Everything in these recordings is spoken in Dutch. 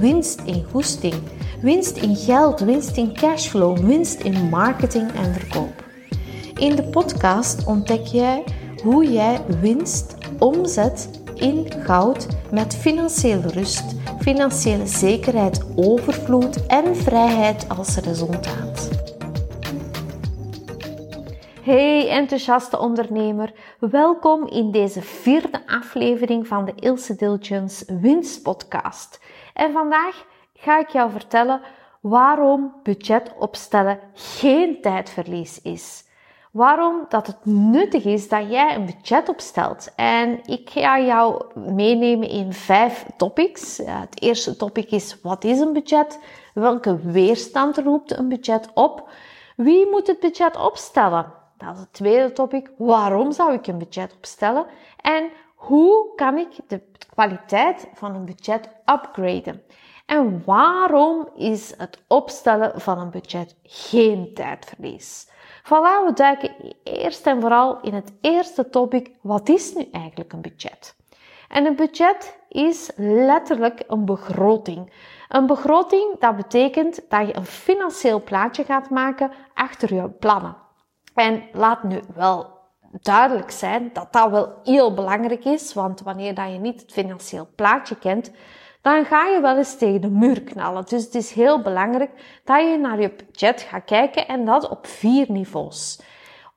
winst in goesting, winst in geld, winst in cashflow, winst in marketing en verkoop. In de podcast ontdek jij hoe jij winst omzet in goud met financiële rust, financiële zekerheid, overvloed en vrijheid als resultaat. Hey enthousiaste ondernemer, welkom in deze vierde aflevering van de Ilse Dilgens Winstpodcast. En vandaag ga ik jou vertellen waarom budget opstellen geen tijdverlies is. Waarom dat het nuttig is dat jij een budget opstelt. En ik ga jou meenemen in vijf topics. Het eerste topic is wat is een budget? Welke weerstand roept een budget op? Wie moet het budget opstellen? Dat is het tweede topic. Waarom zou ik een budget opstellen? En hoe kan ik de kwaliteit van een budget upgraden? En waarom is het opstellen van een budget geen tijdverlies? Voilà, we duiken eerst en vooral in het eerste topic. Wat is nu eigenlijk een budget? En een budget is letterlijk een begroting. Een begroting, dat betekent dat je een financieel plaatje gaat maken achter je plannen. En laat nu wel duidelijk zijn dat dat wel heel belangrijk is, want wanneer dat je niet het financieel plaatje kent, dan ga je wel eens tegen de muur knallen. Dus het is heel belangrijk dat je naar je budget gaat kijken en dat op vier niveaus.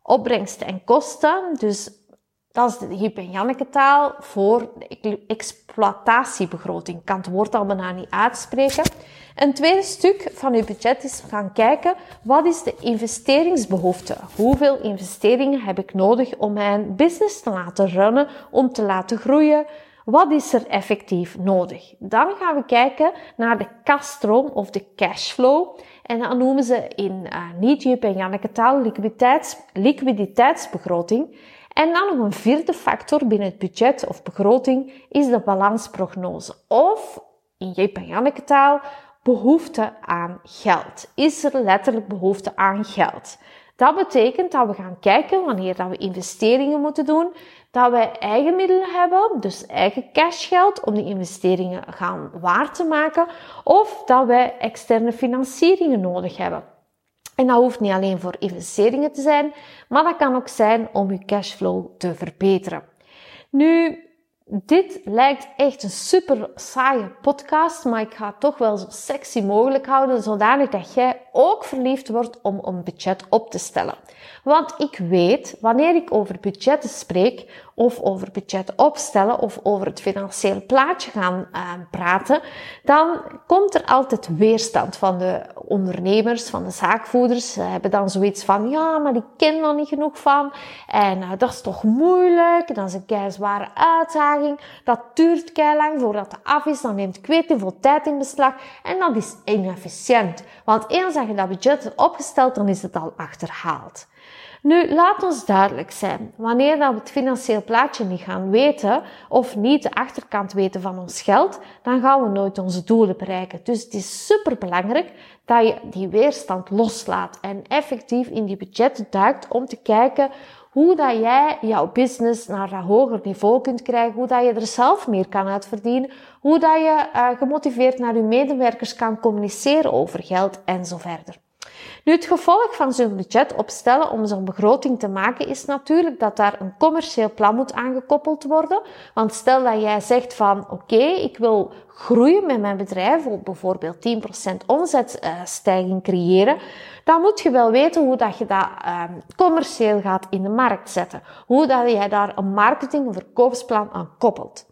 Opbrengsten en kosten, dus dat is de Jip en Janneke taal voor de exploitatiebegroting. Ik kan het woord al bijna niet uitspreken. Een tweede stuk van je budget is gaan kijken, wat is de investeringsbehoefte? Hoeveel investeringen heb ik nodig om mijn business te laten runnen, om te laten groeien? Wat is er effectief nodig? Dan gaan we kijken naar de kaststroom of de cashflow. En dat noemen ze in uh, niet Jip en Janneke taal liquiditeits, liquiditeitsbegroting. En dan nog een vierde factor binnen het budget of begroting is de balansprognose. Of in Jip en Janneke taal behoefte aan geld. Is er letterlijk behoefte aan geld? Dat betekent dat we gaan kijken wanneer dat we investeringen moeten doen, dat wij eigen middelen hebben, dus eigen cashgeld om die investeringen gaan waar te maken, of dat wij externe financieringen nodig hebben. En dat hoeft niet alleen voor investeringen te zijn, maar dat kan ook zijn om je cashflow te verbeteren. Nu, dit lijkt echt een super saaie podcast, maar ik ga het toch wel zo sexy mogelijk houden, zodanig dat jij ook verliefd wordt om een budget op te stellen. Want ik weet, wanneer ik over budgetten spreek, of over budget opstellen, of over het financieel plaatje gaan uh, praten, dan komt er altijd weerstand van de ondernemers, van de zaakvoerders. Ze hebben dan zoiets van, ja, maar ik ken er niet genoeg van. En uh, dat is toch moeilijk, dat is een kei zware uitdaging. Dat duurt kei lang voordat het af is, dan neemt ik weet veel tijd in beslag. En dat is inefficiënt. Want eens dat je dat budget hebt opgesteld, dan is het al achterhaald. Nu, laat ons duidelijk zijn. Wanneer dat we het financieel plaatje niet gaan weten, of niet de achterkant weten van ons geld, dan gaan we nooit onze doelen bereiken. Dus het is super belangrijk dat je die weerstand loslaat en effectief in die budgetten duikt om te kijken hoe dat jij jouw business naar een hoger niveau kunt krijgen, hoe dat je er zelf meer kan uitverdienen, hoe dat je uh, gemotiveerd naar je medewerkers kan communiceren over geld en zo verder. Nu, het gevolg van zo'n budget opstellen om zo'n begroting te maken is natuurlijk dat daar een commercieel plan moet aangekoppeld worden. Want stel dat jij zegt van oké, ik wil groeien met mijn bedrijf, bijvoorbeeld 10% omzetstijging creëren, dan moet je wel weten hoe dat je dat um, commercieel gaat in de markt zetten. Hoe dat jij daar een marketing, een verkoopsplan aan koppelt.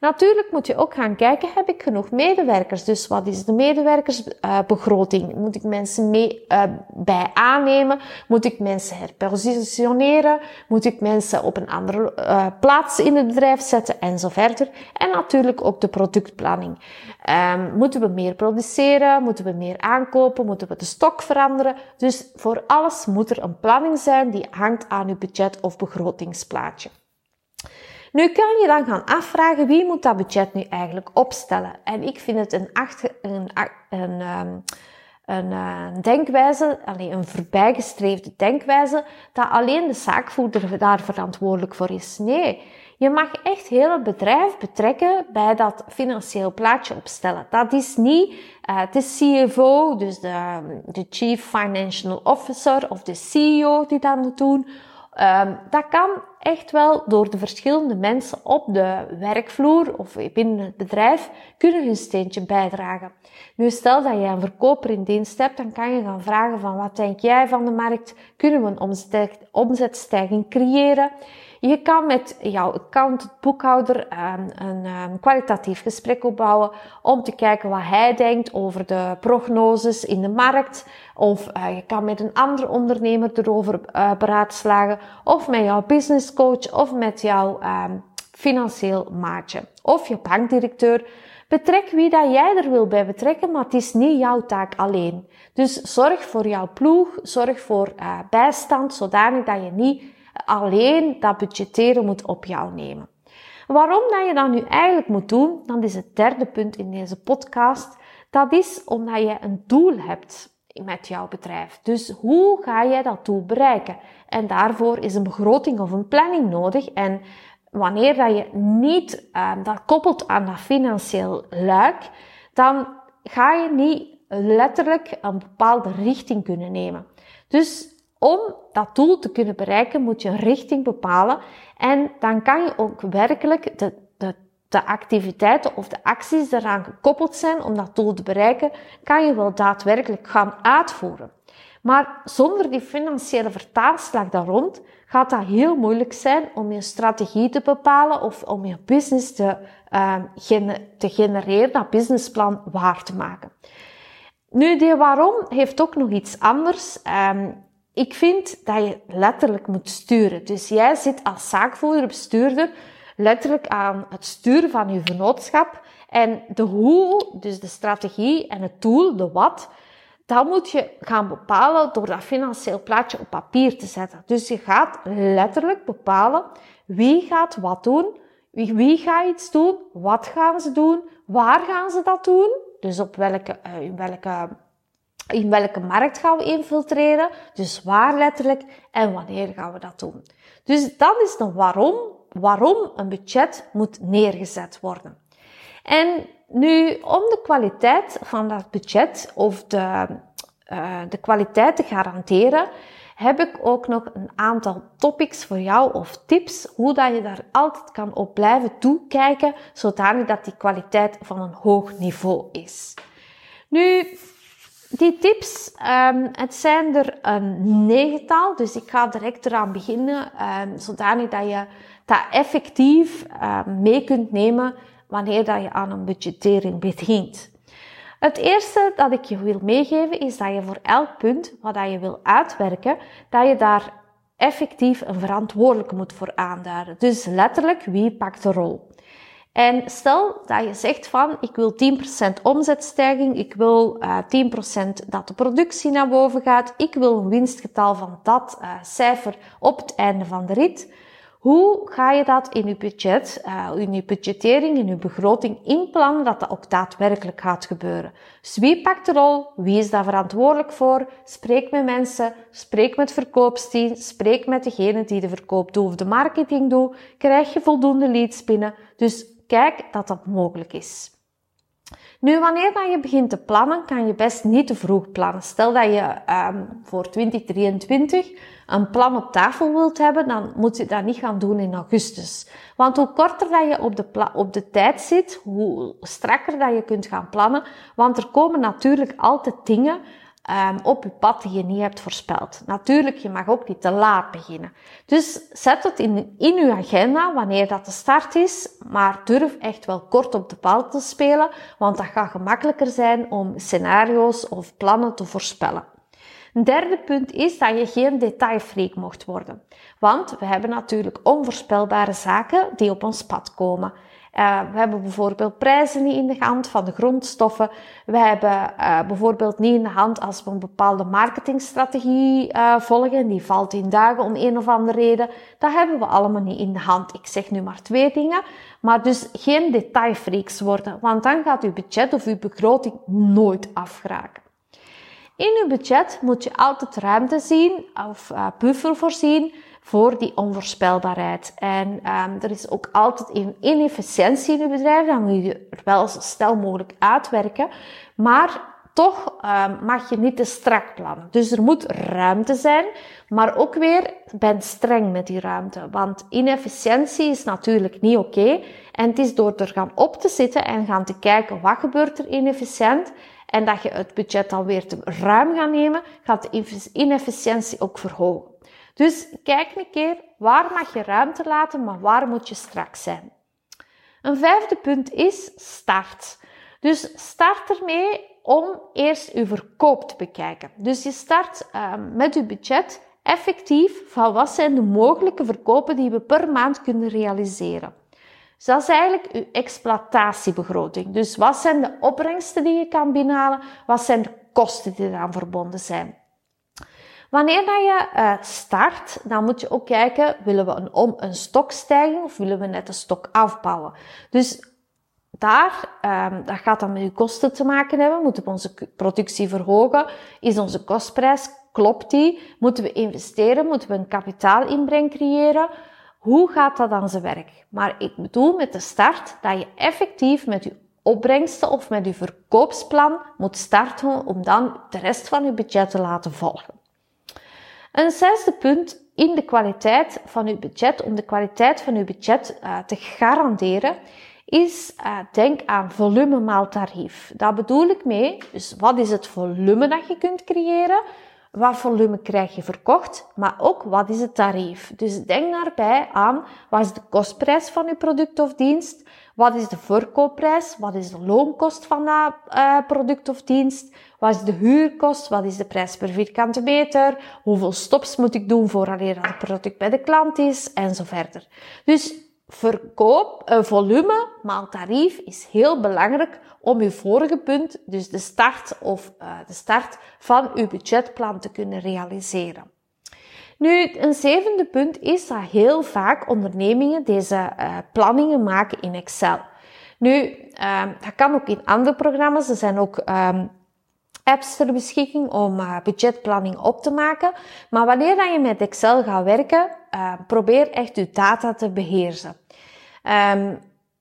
Natuurlijk moet je ook gaan kijken, heb ik genoeg medewerkers? Dus wat is de medewerkersbegroting? moet ik mensen mee uh, bij aannemen? Moet ik mensen herpositioneren? Moet ik mensen op een andere uh, plaats in het bedrijf zetten? En zo verder. En natuurlijk ook de productplanning. Um, moeten we meer produceren? Moeten we meer aankopen? Moeten we de stok veranderen? Dus voor alles moet er een planning zijn die hangt aan uw budget of begrotingsplaatje. Nu kan je dan gaan afvragen wie moet dat budget nu eigenlijk opstellen. En ik vind het een, achter, een, een, ehm, een, eh, een denkwijze, alleen een voorbijgestreefde denkwijze, dat alleen de zaakvoerder daar verantwoordelijk voor is. Nee, je mag echt heel het bedrijf betrekken bij dat financieel plaatje opstellen. Dat is niet uh, de CFO, dus de, de Chief Financial Officer of de CEO die dat moet doen. Um, dat kan echt wel door de verschillende mensen op de werkvloer of binnen het bedrijf kunnen hun steentje bijdragen. Nu stel dat je een verkoper in dienst hebt, dan kan je gaan vragen van wat denk jij van de markt? Kunnen we een omzetstijging creëren? Je kan met jouw account, boekhouder, een, een, een kwalitatief gesprek opbouwen om te kijken wat hij denkt over de prognoses in de markt. Of uh, je kan met een andere ondernemer erover uh, beraadslagen. Of met jouw business coach of met jouw um, financieel maatje. Of je bankdirecteur. Betrek wie dat jij er wil bij betrekken, maar het is niet jouw taak alleen. Dus zorg voor jouw ploeg, zorg voor uh, bijstand, zodanig dat je niet alleen dat budgetteren moet op jou nemen. Waarom dat je dat nu eigenlijk moet doen, dat is het derde punt in deze podcast. Dat is omdat je een doel hebt met jouw bedrijf. Dus hoe ga jij dat doel bereiken? En daarvoor is een begroting of een planning nodig. En wanneer dat je niet uh, dat koppelt aan dat financieel luik, dan ga je niet letterlijk een bepaalde richting kunnen nemen. Dus om dat doel te kunnen bereiken, moet je een richting bepalen. En dan kan je ook werkelijk de, de, activiteiten of de acties eraan gekoppeld zijn om dat doel te bereiken, kan je wel daadwerkelijk gaan uitvoeren. Maar zonder die financiële vertaalslag daar rond, gaat dat heel moeilijk zijn om je strategie te bepalen of om je business te, uh, te genereren, dat businessplan waar te maken. Nu, die waarom heeft ook nog iets anders. Um, ik vind dat je letterlijk moet sturen. Dus jij zit als zaakvoerder, bestuurder, letterlijk aan het sturen van je vennootschap. En de hoe, dus de strategie en het tool, de wat, dat moet je gaan bepalen door dat financieel plaatje op papier te zetten. Dus je gaat letterlijk bepalen wie gaat wat doen, wie, wie gaat iets doen, wat gaan ze doen, waar gaan ze dat doen, dus op welke, uh, in welke in welke markt gaan we infiltreren? Dus waar letterlijk en wanneer gaan we dat doen? Dus dat is de waarom, waarom een budget moet neergezet worden. En nu, om de kwaliteit van dat budget of de, uh, de kwaliteit te garanderen, heb ik ook nog een aantal topics voor jou of tips hoe dat je daar altijd kan op blijven toekijken, zodanig dat die kwaliteit van een hoog niveau is. Nu, die tips, um, het zijn er een negental, dus ik ga direct eraan beginnen, um, zodanig dat je dat effectief um, mee kunt nemen wanneer dat je aan een budgettering begint. Het eerste dat ik je wil meegeven is dat je voor elk punt wat dat je wil uitwerken, dat je daar effectief een verantwoordelijke moet voor aanduiden. Dus letterlijk, wie pakt de rol? En stel dat je zegt van, ik wil 10% omzetstijging, ik wil uh, eh, 10% dat de productie naar boven gaat, ik wil een winstgetal van dat uh, cijfer op het einde van de rit. Hoe ga je dat in je budget, uh, in je budgettering, in je begroting inplannen dat dat ook daadwerkelijk gaat gebeuren? Dus wie pakt de rol? Wie is daar verantwoordelijk voor? Spreek met mensen, spreek met verkoopsteam, spreek met degene die de verkoop doet of de marketing doet. Krijg je voldoende leads binnen? Dus kijk dat dat mogelijk is. Nu, wanneer dan je begint te plannen, kan je best niet te vroeg plannen. Stel dat je um, voor 2023 een plan op tafel wilt hebben, dan moet je dat niet gaan doen in augustus. Want hoe korter dat je op de, op de tijd zit, hoe strakker dat je kunt gaan plannen. Want er komen natuurlijk altijd dingen um, op je pad die je niet hebt voorspeld. Natuurlijk, je mag ook niet te laat beginnen. Dus zet het in, in je agenda wanneer dat de start is, maar durf echt wel kort op de bal te spelen, want dat gaat gemakkelijker zijn om scenario's of plannen te voorspellen. Een derde punt is dat je geen detailfreak mocht worden. Want we hebben natuurlijk onvoorspelbare zaken die op ons pad komen. Uh, we hebben bijvoorbeeld prijzen niet in de hand van de grondstoffen. We hebben uh, bijvoorbeeld niet in de hand als we een bepaalde marketingstrategie uh, volgen. Die valt in dagen om een of andere reden. Dat hebben we allemaal niet in de hand. Ik zeg nu maar twee dingen. Maar dus geen detailfreaks worden. Want dan gaat uw budget of uw begroting nooit afgeraken. In uw budget moet je altijd ruimte zien of buffer voorzien voor die onvoorspelbaarheid. En um, er is ook altijd een inefficiëntie in je bedrijf. Dan moet je er wel zo snel mogelijk uitwerken. Maar toch um, mag je niet te strak plannen. Dus er moet ruimte zijn. Maar ook weer, ben streng met die ruimte. Want inefficiëntie is natuurlijk niet oké. En het is door er gaan op te zitten en gaan te kijken wat gebeurt er inefficiënt. En dat je het budget alweer te ruim gaat nemen, gaat de inefficiëntie ook verhogen. Dus kijk een keer, waar mag je ruimte laten, maar waar moet je strak zijn? Een vijfde punt is start. Dus start ermee om eerst je verkoop te bekijken. Dus je start uh, met je budget effectief van wat zijn de mogelijke verkopen die we per maand kunnen realiseren. Dus dat is eigenlijk je exploitatiebegroting. Dus wat zijn de opbrengsten die je kan binnenhalen? Wat zijn de kosten die eraan verbonden zijn? Wanneer dat je uh, start, dan moet je ook kijken, willen we een, om, een stokstijging of willen we net een stok afbouwen? Dus daar, um, dat gaat dan met je kosten te maken hebben. Moeten we onze productie verhogen? Is onze kostprijs, klopt die? Moeten we investeren? Moeten we een kapitaalinbreng creëren? Hoe gaat dat dan zijn werk? Maar ik bedoel met de start dat je effectief met je opbrengsten of met je verkoopsplan moet starten om dan de rest van je budget te laten volgen. Een zesde punt in de kwaliteit van uw budget, om de kwaliteit van uw budget uh, te garanderen, is uh, denk aan volume maal tarief. Daar bedoel ik mee, dus wat is het volume dat je kunt creëren? Wat volume krijg je verkocht? Maar ook wat is het tarief? Dus denk daarbij aan wat is de kostprijs van uw product of dienst? Wat is de verkoopprijs? Wat is de loonkost van dat uh, product of dienst? Wat is de huurkost? Wat is de prijs per vierkante meter? Hoeveel stops moet ik doen vooraleer dat het product bij de klant is? En zo verder. Dus verkoop, volume maal tarief is heel belangrijk om uw vorige punt, dus de start of uh, de start van uw budgetplan te kunnen realiseren. Nu, een zevende punt is dat heel vaak ondernemingen deze uh, planningen maken in Excel. Nu, um, dat kan ook in andere programma's. Er zijn ook um, apps ter beschikking om uh, budgetplanning op te maken. Maar wanneer dat je met Excel gaat werken, uh, probeer echt je data te beheersen. Um,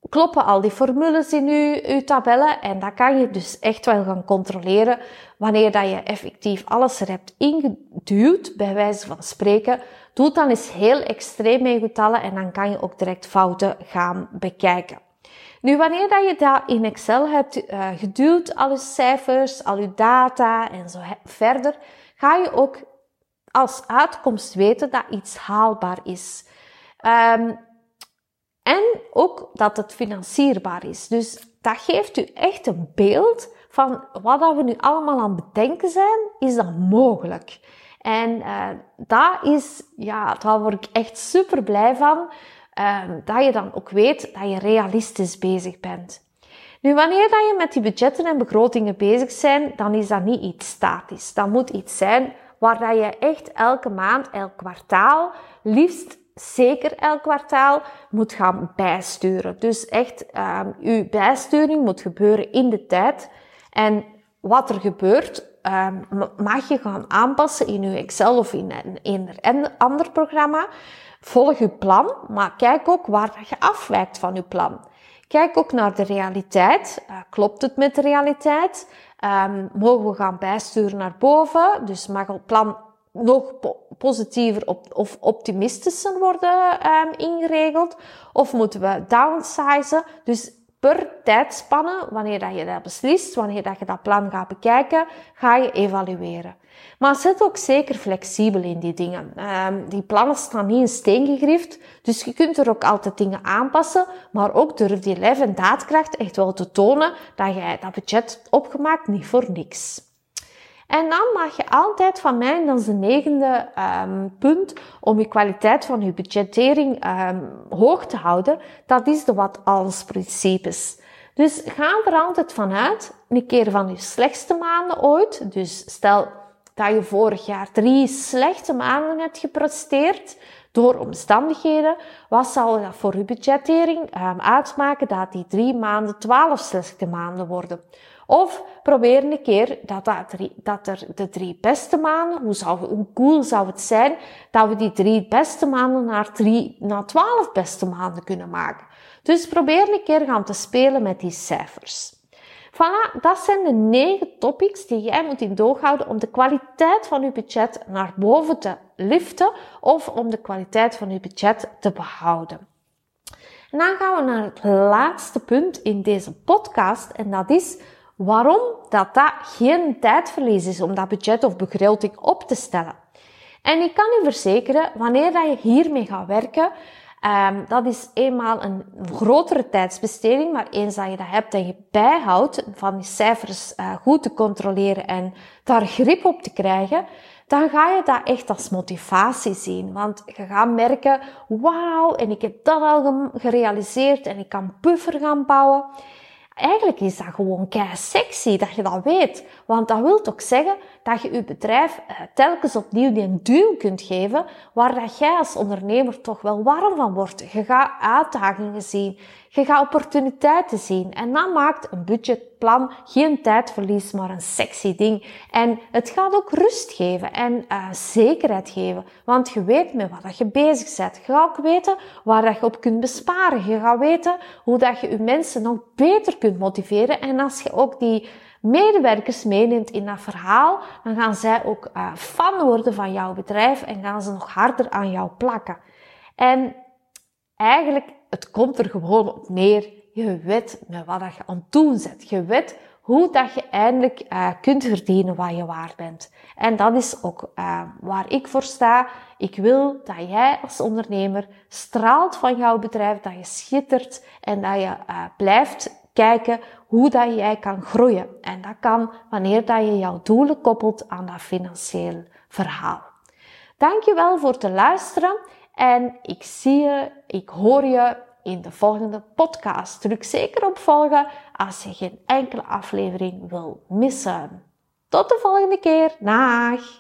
kloppen al die formules in uw, uw tabellen en dat kan je dus echt wel gaan controleren wanneer dat je effectief alles er hebt ingeduwd, bij wijze van spreken. Doe dan eens heel extreem mee getallen en dan kan je ook direct fouten gaan bekijken. Nu, wanneer dat je dat in Excel hebt uh, geduwd, al je cijfers, al je data en zo verder, ga je ook als uitkomst weten dat iets haalbaar is. Um, en ook dat het financierbaar is. Dus dat geeft u echt een beeld van wat dat we nu allemaal aan het bedenken zijn, is dat mogelijk. En uh, is, ja, daar word ik echt super blij van. Uh, dat je dan ook weet dat je realistisch bezig bent. Nu, wanneer dat je met die budgetten en begrotingen bezig bent, dan is dat niet iets statisch. Dat moet iets zijn waar dat je echt elke maand, elk kwartaal, liefst zeker elk kwartaal moet gaan bijsturen. Dus echt, um, uw bijsturing moet gebeuren in de tijd. En wat er gebeurt, um, mag je gaan aanpassen in uw Excel of in een, een ander programma. Volg uw plan, maar kijk ook waar je afwijkt van uw plan. Kijk ook naar de realiteit. Uh, klopt het met de realiteit? Um, mogen we gaan bijsturen naar boven? Dus mag het plan nog positiever op, of optimistischer worden um, ingeregeld? Of moeten we downsizen? Dus per tijdspanne, wanneer dat je dat beslist, wanneer dat je dat plan gaat bekijken, ga je evalueren. Maar zet ook zeker flexibel in die dingen. Um, die plannen staan niet in steen gegrift, dus je kunt er ook altijd dingen aanpassen, maar ook durf die lef en daadkracht echt wel te tonen dat jij dat budget opgemaakt niet voor niks. En dan mag je altijd van mij, en dat is de negende um, punt, om je kwaliteit van je budgettering um, hoog te houden, dat is de wat alles principes. Dus ga er altijd vanuit, een keer van je slechtste maanden ooit. Dus stel dat je vorig jaar drie slechte maanden hebt gepresteerd door omstandigheden, wat zal dat voor je budgettering um, uitmaken dat die drie maanden twaalf slechte maanden worden? Of probeer een keer dat, dat, dat er de drie beste maanden, hoe, zou, hoe cool zou het zijn dat we die drie beste maanden naar, drie, naar twaalf beste maanden kunnen maken. Dus probeer een keer gaan te spelen met die cijfers. Voilà, dat zijn de negen topics die jij moet in doog houden om de kwaliteit van je budget naar boven te liften of om de kwaliteit van je budget te behouden. En dan gaan we naar het laatste punt in deze podcast en dat is waarom dat dat geen tijdverlies is om dat budget of begroting op te stellen. En ik kan u verzekeren, wanneer dat je hiermee gaat werken, um, dat is eenmaal een grotere tijdsbesteding, maar eens dat je dat hebt en je bijhoudt van die cijfers uh, goed te controleren en daar grip op te krijgen, dan ga je dat echt als motivatie zien. Want je gaat merken, wauw, en ik heb dat al gerealiseerd en ik kan buffer gaan bouwen. Eigenlijk is dat gewoon kei sexy dat je dat weet. Want dat wil toch zeggen dat je je bedrijf uh, telkens opnieuw die duw kunt geven, waar dat jij als ondernemer toch wel warm van wordt. Je gaat uitdagingen zien. Je gaat opportuniteiten zien. En dat maakt een budgetplan geen tijdverlies, maar een sexy ding. En het gaat ook rust geven en uh, zekerheid geven. Want je weet met wat je bezig bent. Je gaat ook weten waar dat je op kunt besparen. Je gaat weten hoe dat je je mensen nog beter kunt motiveren. En als je ook die medewerkers meeneemt in dat verhaal, dan gaan zij ook uh, fan worden van jouw bedrijf en gaan ze nog harder aan jou plakken. En eigenlijk het komt er gewoon op neer. Je weet met wat je aan het doen zet. Je weet hoe dat je eindelijk uh, kunt verdienen wat je waard bent. En dat is ook uh, waar ik voor sta. Ik wil dat jij als ondernemer straalt van jouw bedrijf, dat je schittert en dat je blijft kijken hoe dat jij kan groeien. En dat kan wanneer dat je jouw doelen koppelt aan dat financieel verhaal. Dankjewel voor het luisteren en ik zie je, ik hoor je in de volgende podcast. Druk zeker op volgen als je geen enkele aflevering wil missen. Tot de volgende keer. Dag!